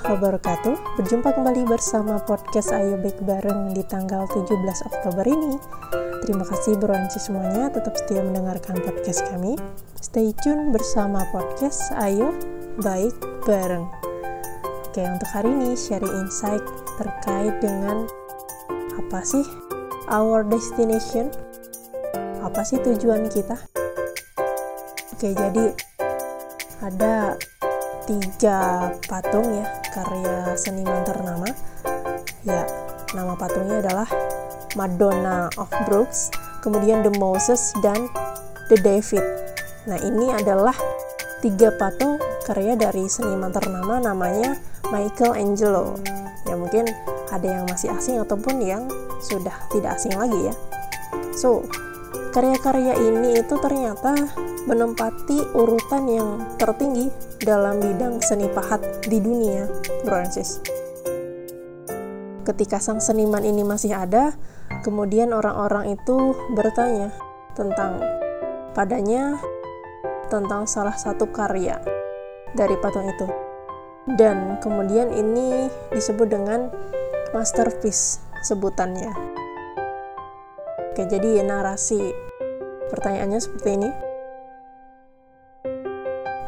wabarakatuh Berjumpa kembali bersama podcast Ayo Baik Bareng di tanggal 17 Oktober ini Terima kasih beronci semuanya tetap setia mendengarkan podcast kami Stay tune bersama podcast Ayo Baik Bareng Oke untuk hari ini sharing insight terkait dengan Apa sih our destination? Apa sih tujuan kita? Oke jadi ada tiga patung ya karya seniman ternama. Ya nama patungnya adalah Madonna of Brooks kemudian The Moses dan The David. Nah ini adalah tiga patung karya dari seniman ternama namanya Michelangelo ya mungkin ada yang masih asing ataupun yang sudah tidak asing lagi ya. So karya-karya ini itu ternyata menempati urutan yang tertinggi dalam bidang seni pahat di dunia, sis. Ketika sang seniman ini masih ada, kemudian orang-orang itu bertanya tentang padanya tentang salah satu karya dari patung itu. Dan kemudian ini disebut dengan masterpiece sebutannya. Oke, jadi narasi pertanyaannya seperti ini.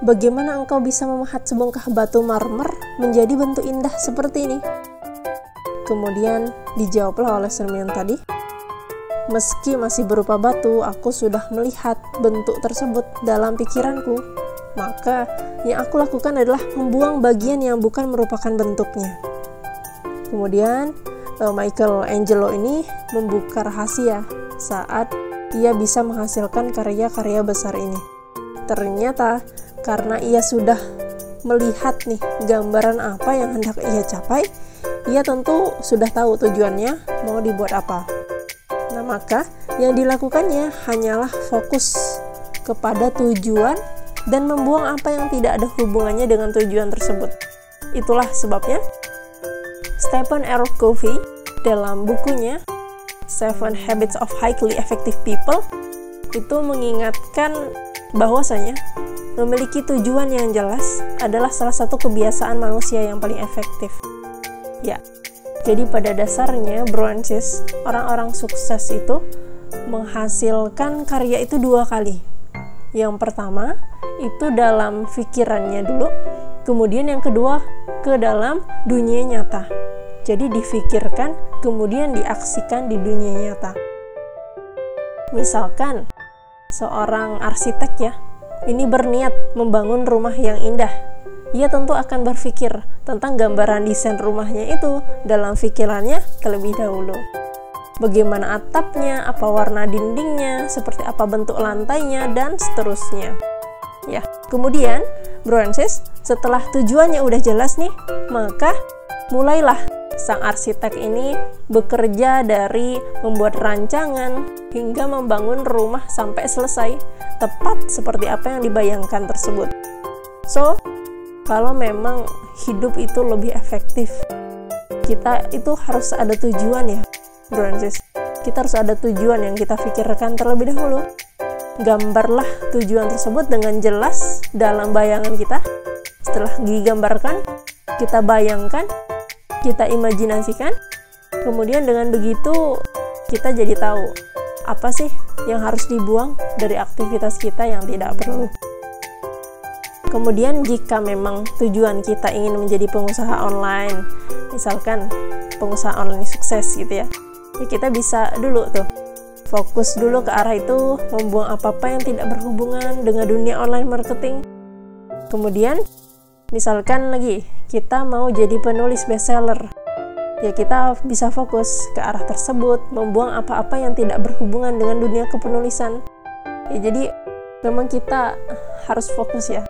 Bagaimana engkau bisa memahat sebongkah batu marmer menjadi bentuk indah seperti ini? Kemudian dijawablah oleh seniman tadi, Meski masih berupa batu, aku sudah melihat bentuk tersebut dalam pikiranku. Maka, yang aku lakukan adalah membuang bagian yang bukan merupakan bentuknya. Kemudian, Michael Angelo ini membuka rahasia saat ia bisa menghasilkan karya-karya besar ini. Ternyata, karena ia sudah melihat nih gambaran apa yang hendak ia capai, ia tentu sudah tahu tujuannya mau dibuat apa. Nah, maka yang dilakukannya hanyalah fokus kepada tujuan dan membuang apa yang tidak ada hubungannya dengan tujuan tersebut. Itulah sebabnya Stephen R. Covey dalam bukunya Seven Habits of Highly Effective People itu mengingatkan bahwasanya Memiliki tujuan yang jelas adalah salah satu kebiasaan manusia yang paling efektif. Ya, jadi pada dasarnya, bro and sis, orang-orang sukses itu menghasilkan karya itu dua kali. Yang pertama, itu dalam pikirannya dulu, kemudian yang kedua, ke dalam dunia nyata. Jadi difikirkan, kemudian diaksikan di dunia nyata. Misalkan, seorang arsitek ya, ini berniat membangun rumah yang indah. Ia tentu akan berpikir tentang gambaran desain rumahnya itu dalam pikirannya terlebih dahulu. Bagaimana atapnya, apa warna dindingnya, seperti apa bentuk lantainya, dan seterusnya. Ya, kemudian, bro setelah tujuannya udah jelas nih, maka mulailah sang arsitek ini bekerja dari membuat rancangan hingga membangun rumah sampai selesai tepat seperti apa yang dibayangkan tersebut. So, kalau memang hidup itu lebih efektif, kita itu harus ada tujuan ya, bro Kita harus ada tujuan yang kita pikirkan terlebih dahulu. Gambarlah tujuan tersebut dengan jelas dalam bayangan kita. Setelah digambarkan, kita bayangkan, kita imajinasikan, kemudian dengan begitu kita jadi tahu apa sih yang harus dibuang dari aktivitas kita yang tidak perlu. Kemudian jika memang tujuan kita ingin menjadi pengusaha online, misalkan pengusaha online sukses gitu ya, ya kita bisa dulu tuh fokus dulu ke arah itu, membuang apa-apa yang tidak berhubungan dengan dunia online marketing. Kemudian, misalkan lagi kita mau jadi penulis bestseller, ya kita bisa fokus ke arah tersebut, membuang apa-apa yang tidak berhubungan dengan dunia kepenulisan. Ya jadi memang kita harus fokus ya.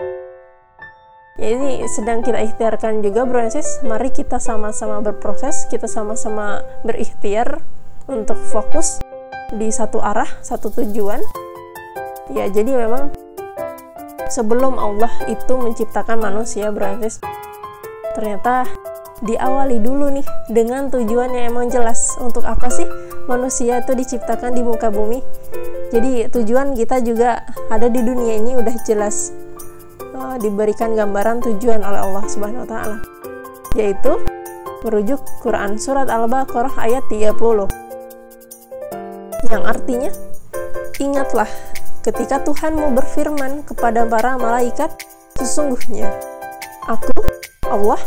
Ya ini sedang kita ikhtiarkan juga bro mari kita sama-sama berproses, kita sama-sama berikhtiar untuk fokus di satu arah, satu tujuan. Ya jadi memang sebelum Allah itu menciptakan manusia bro ternyata diawali dulu nih dengan tujuan yang emang jelas untuk apa sih manusia itu diciptakan di muka bumi. Jadi tujuan kita juga ada di dunia ini udah jelas uh, diberikan gambaran tujuan oleh Allah Subhanahu wa taala yaitu merujuk Quran Surat Al-Baqarah ayat 30 yang artinya ingatlah ketika Tuhanmu berfirman kepada para malaikat sesungguhnya aku Allah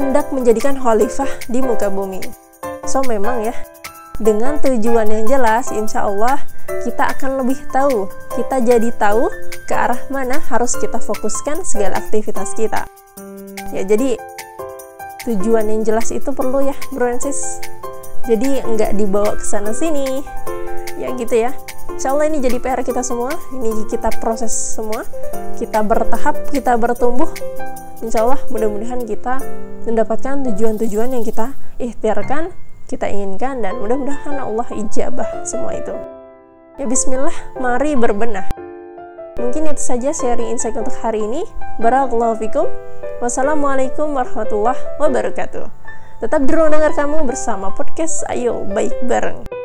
hendak menjadikan khalifah di muka bumi. So memang ya dengan tujuan yang jelas insya Allah kita akan lebih tahu kita jadi tahu ke arah mana harus kita fokuskan segala aktivitas kita. Ya jadi tujuan yang jelas itu perlu ya sis jadi nggak dibawa ke sana sini. Ya gitu ya. Insya Allah ini jadi PR kita semua ini kita proses semua. Kita bertahap kita bertumbuh Insya Allah mudah-mudahan kita mendapatkan tujuan-tujuan yang kita ikhtiarkan kita inginkan dan mudah-mudahan Allah ijabah semua itu. Ya Bismillah mari berbenah. Mungkin itu saja sharing insight untuk hari ini. Barakallahu fikum. Wassalamualaikum warahmatullahi wabarakatuh. Tetap di ruang dengar kamu bersama podcast Ayo Baik Bareng.